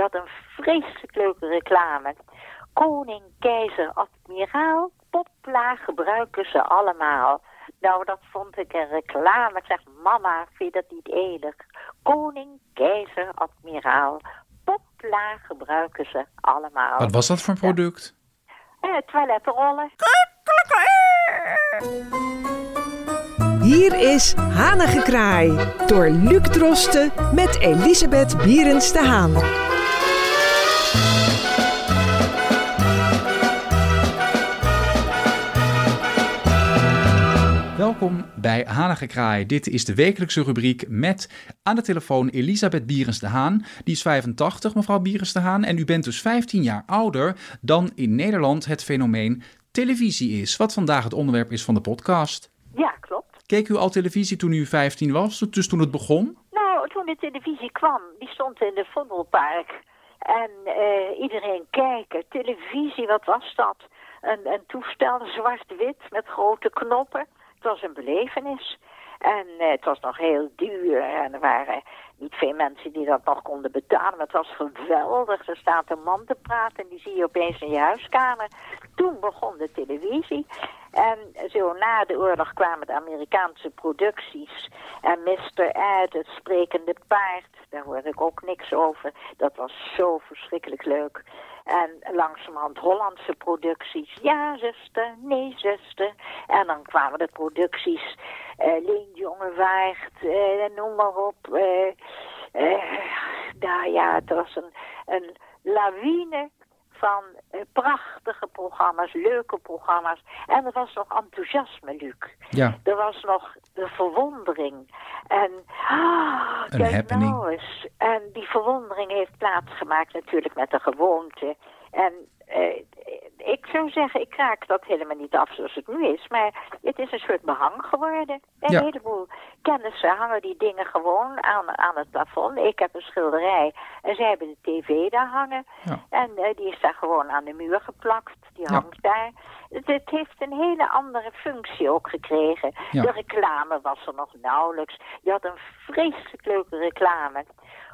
Die had een vreselijk leuke reclame. Koning, keizer, admiraal, popla gebruiken ze allemaal. Nou, dat vond ik een reclame. Ik zeg, mama, vind je dat niet enig? Koning, keizer, admiraal, popla gebruiken ze allemaal. Wat was dat voor een product? Eh, toiletrollen. Hier is Hanengekraai door Luc Drosten met Elisabeth Bierens de Haan. Welkom bij Hanengekraai. Dit is de wekelijkse rubriek met aan de telefoon Elisabeth Bierens de Haan. Die is 85, mevrouw Bierens de Haan. En u bent dus 15 jaar ouder dan in Nederland het fenomeen televisie is. Wat vandaag het onderwerp is van de podcast. Ja, klopt. Keek u al televisie toen u 15 was, dus toen het begon? Nou, toen de televisie kwam, die stond in de Vondelpark. En eh, iedereen kijken. Televisie, wat was dat? Een, een toestel, zwart-wit, met grote knoppen. Het was een belevenis. En eh, het was nog heel duur. En er waren niet veel mensen die dat nog konden betalen. Maar het was geweldig. Er staat een man te praten en die zie je opeens in je huiskamer. Toen begon de televisie. En zo na de oorlog kwamen de Amerikaanse producties. En Mr. Ed, het sprekende paard, daar hoorde ik ook niks over. Dat was zo verschrikkelijk leuk. En langzamerhand Hollandse producties. Ja, zuster, nee, zuster. En dan kwamen de producties. Uh, Leen uh, noem maar op. Uh, nou ja, het was een, een lawine van prachtige programma's, leuke programma's. En er was nog enthousiasme, Luc. Ja. Er was nog de verwondering. En, ah, Een kijk happening. nou eens. En die verwondering heeft plaatsgemaakt natuurlijk met de gewoonte. En eh, ik zou zeggen, ik raak dat helemaal niet af zoals het nu is. Maar het is een soort behang geworden. Een Ja. heleboel kennissen hangen die dingen gewoon aan, aan het plafond. Ik heb een schilderij en zij hebben de tv daar hangen. Ja. En eh, die is daar gewoon aan de muur geplakt. Die Ja. hangt daar. Het, het heeft een hele andere functie ook gekregen. De reclame was er nog nauwelijks. Je had een vreselijk leuke reclame.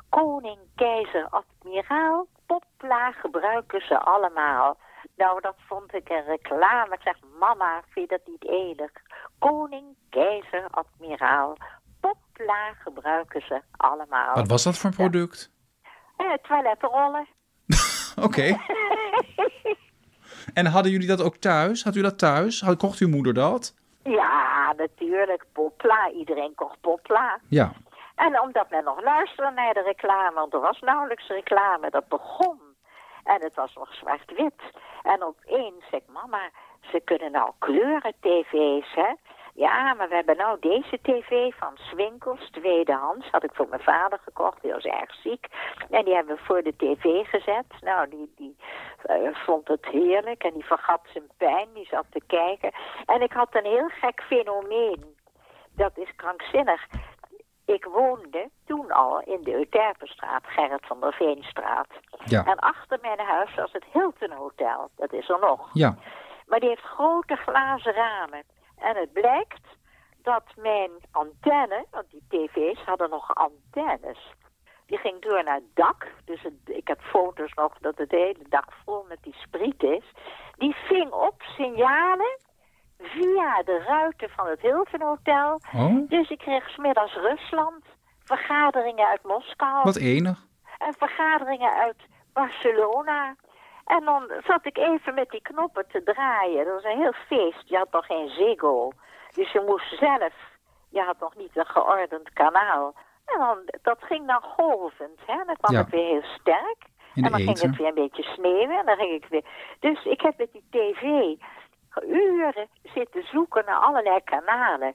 Koning, keizer, admiraal, popla gebruiken ze allemaal. Nou, dat vond ik een reclame. Ik zeg, mama, vind je dat niet enig? Koning, keizer, admiraal, popla gebruiken ze allemaal. Wat was dat voor een product? Eh, toiletrollen. Oké. En hadden jullie dat ook thuis? Had u dat thuis? Had, kocht uw moeder dat? Ja, natuurlijk, popla. Iedereen kocht popla. Ja. En omdat men nog luisterde naar de reclame, want er was nauwelijks reclame, dat begon. En het was nog zwart-wit. En opeens zei ik, mama, ze kunnen nou kleuren tv's, hè? Ja, maar we hebben nou deze tv van Swinkels, tweedehands. Had ik voor mijn vader gekocht, die was erg ziek. En die hebben we voor de tv gezet. Nou, die, die eh, vond het heerlijk en die vergat zijn pijn, die zat te kijken. En ik had een heel gek fenomeen. Dat is krankzinnig. Ik woonde toen al in de Euterpenstraat, Gerrit van der Veenstraat. Ja. En achter mijn huis was het Hilton Hotel. Dat is er nog. Ja. Maar die heeft grote glazen ramen. En het blijkt dat mijn antenne, want die tv's hadden nog antennes. Die ging door naar het dak. Dus het, ik heb foto's nog dat het hele dak vol met die spriet is. Die ving op signalen via de ruiten van het Hilton Hotel. Oh, Dus ik kreeg smiddags Rusland, vergaderingen uit Moskou wat enig. en vergaderingen uit Barcelona. En dan zat ik even met die knoppen te draaien. Dat was een heel feest. Je had nog geen Ziggo. Dus je moest zelf. Je had nog niet een geordend kanaal. En dan, dat ging dan golvend. Hè? Dan kwam Ja. het weer heel sterk. En dan ging het weer een beetje sneeuwen. En dan ging ik weer. Dus ik heb met die tv uren zitten zoeken naar allerlei kanalen.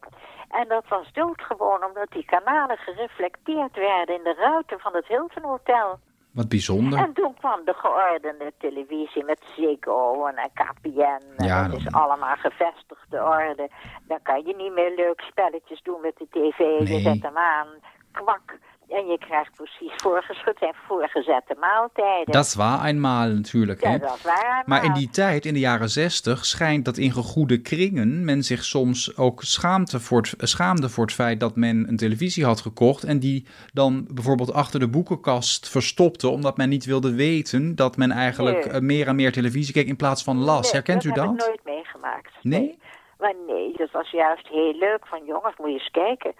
En dat was doodgewoon omdat die kanalen gereflecteerd werden in de ruiten van het Hilton Hotel. Wat bijzonder. En toen kwam de geordende televisie met Ziggo en KPN. En Ja, dat is allemaal gevestigde orde. Dan kan je niet meer leuk spelletjes doen met de tv. Je zet hem aan. Kwak. En je krijgt precies voorgeschud en voorgezette maaltijden. Dat was eenmaal natuurlijk. ja, hè? dat waren Maar in die tijd, in de jaren zestig, schijnt dat in gegoede kringen men zich soms ook schaamte voor het, schaamde voor het feit dat men een televisie had gekocht en die dan bijvoorbeeld achter de boekenkast verstopte, omdat men niet wilde weten dat men eigenlijk Nee. eh, meer en meer televisie keek in plaats van las. Nee, Herkent u dat? heb ik dat? nooit meegemaakt. Nee? Maar nee, dat was juist heel leuk. Van jongens, moet je eens kijken.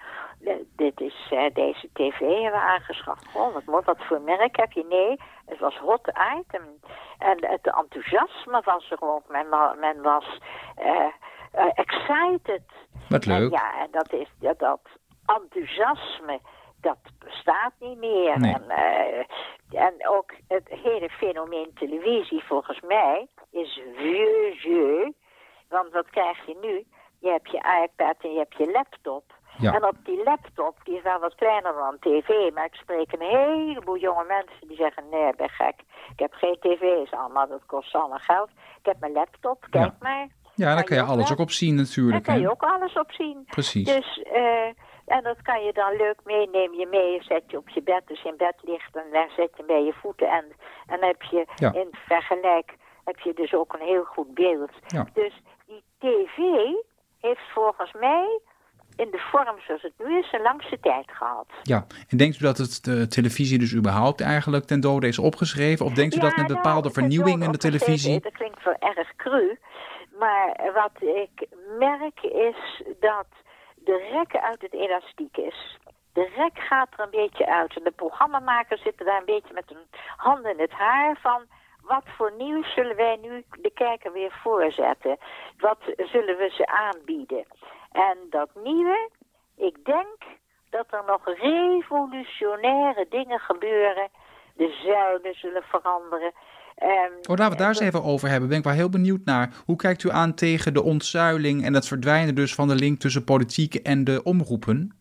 Dit is, eh, deze tv hebben we aangeschaft. Oh, wat, mooi, wat voor merk heb je? Nee, het was hot item. En het enthousiasme was er ook. Men, men was eh, eh, excited. Wat En leuk. ja, en dat, is, dat, dat enthousiasme, dat bestaat niet meer. Nee. En, en ook het hele fenomeen televisie, volgens mij, is vieux jeu. Want wat krijg je nu? Je hebt je iPad en je hebt je laptop. Ja. En op die laptop, die is wel wat kleiner dan tv, maar ik spreek een heleboel jonge mensen die zeggen, nee, ik ben gek. Ik heb geen tv's allemaal, dat kost allemaal geld. Ik heb mijn laptop, kijk Ja. maar. Ja, daar Kan je alles ook op zien Daar natuurlijk. kan je ook alles op zien. Precies. Dus, eh, en dat kan je dan leuk meenemen. Je mee, zet je op je bed, je in bed ligt, en dan zet je bij je voeten. En, en dan heb je Ja. in vergelijk, heb je dus ook een heel goed beeld. Ja. Dus tv heeft volgens mij, in de vorm zoals het nu is, een langste tijd gehad. Ja, en denkt u dat het de televisie dus überhaupt eigenlijk ten dode is opgeschreven? Of denkt u dat met nou, bepaalde het is vernieuwing wel in de televisie? Dat klinkt wel erg cru. Maar wat ik merk is dat de rek uit het elastiek is. De rek gaat er een beetje uit. En de programmamakers zitten daar een beetje met hun handen in het haar van... Wat voor nieuws zullen wij nu de kijker weer voorzetten? Wat zullen we ze aanbieden? En dat nieuwe, ik denk dat er nog revolutionaire dingen gebeuren. De zuilen zullen veranderen. Oh, laten we het daar eens even over hebben. Ben ik wel heel benieuwd naar. Hoe kijkt u aan tegen de ontzuiling en het verdwijnen dus van de link tussen politiek en de omroepen?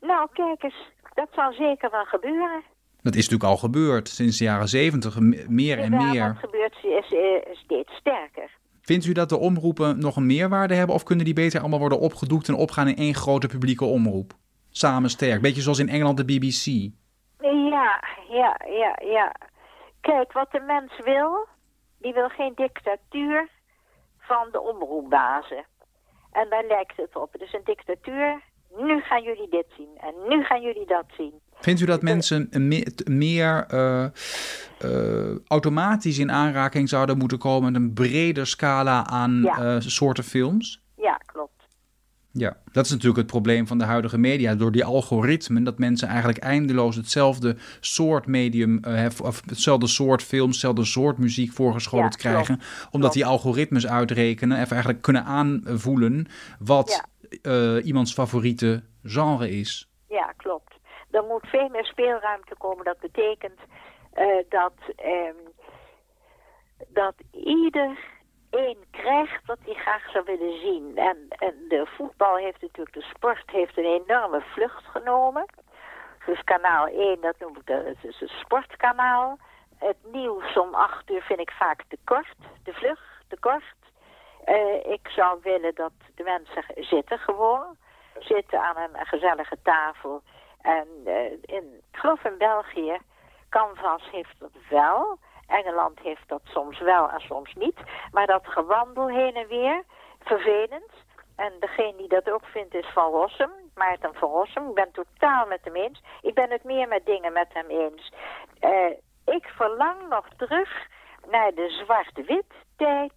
Nou, kijk eens, dat zal zeker wel gebeuren. Dat is natuurlijk al gebeurd sinds de jaren zeventig, meer en meer. Dat gebeurt is, is steeds sterker. Vindt u dat de omroepen nog een meerwaarde hebben of kunnen die beter allemaal worden opgedoekt en opgaan in één grote publieke omroep? Samen sterk, beetje zoals in Engeland de BBC. Ja, ja, ja, ja. Kijk, wat de mens wil, die wil geen dictatuur van de omroepbazen. En daar lijkt het op. Het is een dictatuur. Nu gaan jullie dit zien en nu gaan jullie dat zien. Vindt u dat mensen me- meer eh, eh, automatisch in aanraking zouden moeten komen met een breder scala aan Ja. eh, soorten films? Ja, klopt. Ja, dat is natuurlijk het probleem van de huidige media. Door die algoritmen, dat mensen eigenlijk eindeloos hetzelfde soort medium, of hetzelfde soort films, hetzelfde soort muziek voorgeschoten Ja, krijgen. Omdat die algoritmes uitrekenen, even eigenlijk kunnen aanvoelen wat iemands favoriete genre is. Ja, klopt. Er moet veel meer speelruimte komen. Dat betekent eh, dat, ehm, dat ieder een krijgt wat hij graag zou willen zien. En, en de voetbal heeft natuurlijk, de sport heeft een enorme vlucht genomen. Dus kanaal 1, dat noem ik het is een sportkanaal. Het nieuws om 8 uur vind ik vaak te kort. De vlucht, te kort. Eh, ik zou willen dat de mensen zitten gewoon. Zitten aan een gezellige tafel. En eh, in, ik geloof in België, Canvas heeft dat wel. Engeland heeft dat soms wel en soms niet. Maar dat gewandel heen en weer, vervelend. En degene die dat ook vindt is Van Rossum, Maarten van Rossum. Ik ben totaal met hem eens. Ik ben het meer met dingen met hem eens. Eh, ik verlang nog terug naar de zwart-wit tijd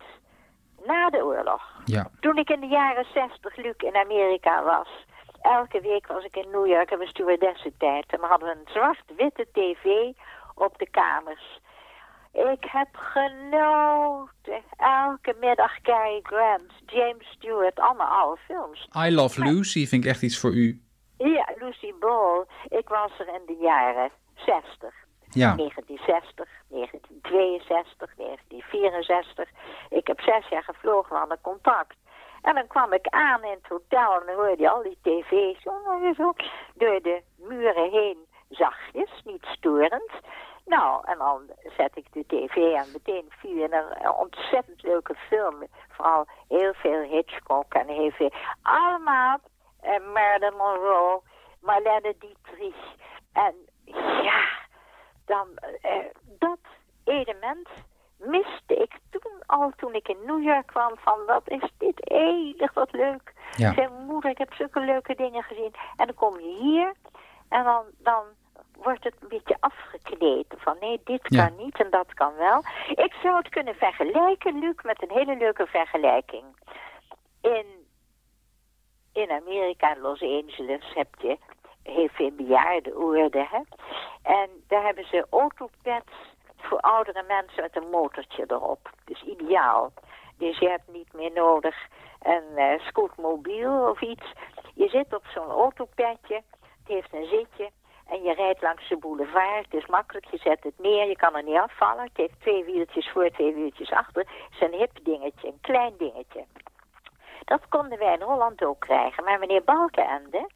na de oorlog. Ja, Toen ik in de jaren 60, Luc, in Amerika was. Elke week was ik in New York en we stewardessentijd. En we hadden een zwart-witte tv op de kamers. Ik heb genoten. Elke middag Cary Grant, James Stewart, allemaal oude films. I Love Lucy vind ik echt iets voor u. Ja, Lucy Ball. Ik was er in de jaren 60. Ja, 1960, 1962, 1964. Ik heb zes jaar gevlogen, we hadden contact. En dan kwam ik aan in het hotel en dan hoorde je al die tv's zo, door de muren heen, zachtjes, niet storend. Nou, en dan zet ik de tv en meteen viel een ontzettend leuke film. Vooral heel veel Hitchcock en heel veel. Allemaal eh, Marilyn Monroe, Marlene Dietrich, En ja, dan uh, dat element miste ik toen al toen ik in New York kwam van wat is dit enig, wat leuk. Ja. Zijn moeder, ik heb zulke leuke dingen gezien. En dan kom je hier en dan, dan wordt het een beetje afgekneed. Van nee, dit kan niet en dat kan wel. Ik zou het kunnen vergelijken, Luc, met een hele leuke vergelijking. In, in Amerika, Los Angeles, heb je heel veel bejaardenorde. Hè? En daar hebben ze autopads voor oudere mensen met een motortje erop. Dus ideaal. Dus je hebt niet meer nodig een uh, scootmobiel of iets. Je zit op zo'n autopadje, het heeft een zitje en je rijdt langs de boulevard. Het is makkelijk, je zet het neer, je kan er niet afvallen. Het heeft twee wieltjes voor, twee wieltjes achter. Het is een hip dingetje, een klein dingetje. Dat konden wij in Holland ook krijgen. Maar meneer Balkenende,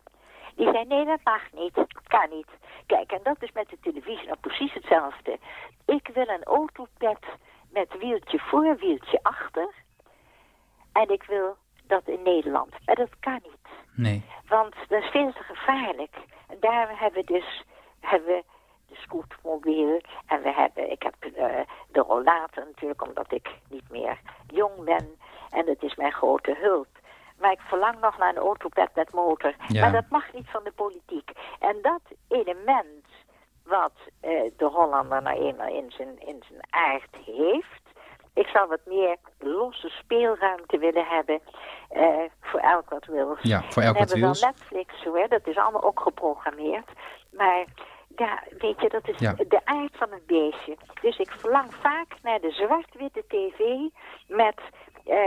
die zei nee, dat mag niet, kan niet. Kijk, en dat is met de televisie nou precies hetzelfde. Ik wil een autopad met wieltje voor, wieltje achter. En ik wil dat in Nederland. Maar dat kan niet. Nee. Want dat is veel te gevaarlijk. En daarom hebben we dus hebben we de scootmobiel. En we hebben, ik heb uh, de rollator natuurlijk, omdat ik niet meer jong ben. En dat is mijn grote hulp. Maar ik verlang nog naar een autopad met motor. Ja. Maar dat mag niet van de politiek. En dat element wat uh, de Hollander nou eenmaal in zijn, in zijn aard heeft... Ik zou wat meer losse speelruimte willen hebben uh, voor elk wat wil. Ja, voor elk wat wil. We hebben dan Netflix, hoor, dat is allemaal ook geprogrammeerd. Maar ja, weet je, dat is de aard van het beestje. Dus ik verlang vaak naar de zwart-witte tv met uh,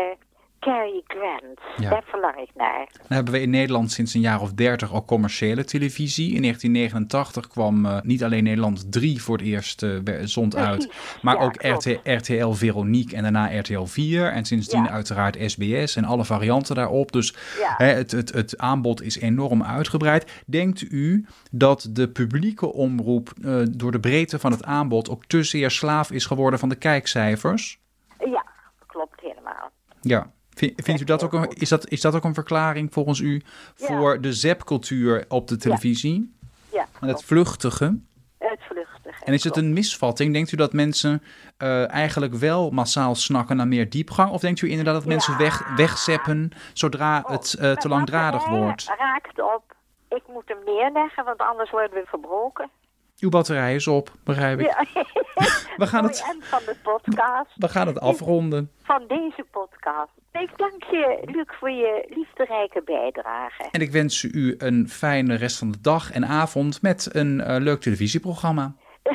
Cary Grant. Ja. Daar verlang ik naar. Dan hebben we in Nederland sinds een jaar of dertig al commerciële televisie. In 1989 kwam uh, niet alleen Nederland 3 voor het eerst uh, zond uit, maar ook RT, RTL Veronique en daarna RTL 4. En sindsdien ja. uiteraard SBS en alle varianten daarop. Dus hè, het, het, het aanbod is enorm uitgebreid. Denkt u dat de publieke omroep uh, door de breedte van het aanbod ook te zeer slaaf is geworden van de kijkcijfers? Ja, klopt helemaal. Ja. Vindt u dat ook een, is, dat, is dat ook een verklaring volgens u voor de zepcultuur op de televisie? Ja. En het vluchtige? Het vluchtige. En is het een misvatting? Denkt u dat mensen uh, eigenlijk wel massaal snakken naar meer diepgang? Of denkt u inderdaad dat mensen weg, wegzeppen zodra oh, het uh, te langdradig wordt? raakt op. Ik moet hem neerleggen, want anders worden we verbroken. Uw batterij is op, begrijp ik. Ja. we gaan het, van de podcast. We gaan het afronden. Van deze podcast. Ik dank je, Luc, voor je liefderijke bijdrage. En ik wens u een fijne rest van de dag en avond met een uh, leuk televisieprogramma.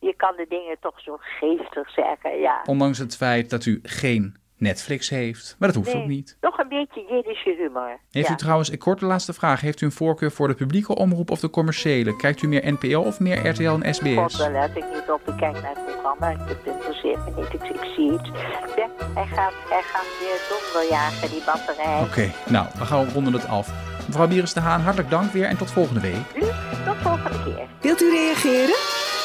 je kan de dingen toch zo geestig zeggen, ja. Ondanks het feit dat u geen Netflix heeft. Maar dat hoeft ook niet. Nog een beetje Jiddische humor. Heeft u trouwens, ik kort de laatste vraag. Heeft u een voorkeur voor de publieke omroep of de commerciële? Kijkt u meer NPO of meer RTL en SBS? God, daar let ik niet op. Ik kijk naar het programma. Het interesseert me niet. Ik, ik zie het. Ja, hij, gaat, hij gaat weer donderjagen, die batterij. Oké, nou, dan gaan we ronden het af. Mevrouw Bieres de Haan, hartelijk dank weer en tot volgende week. tot volgende keer. Wilt u reageren?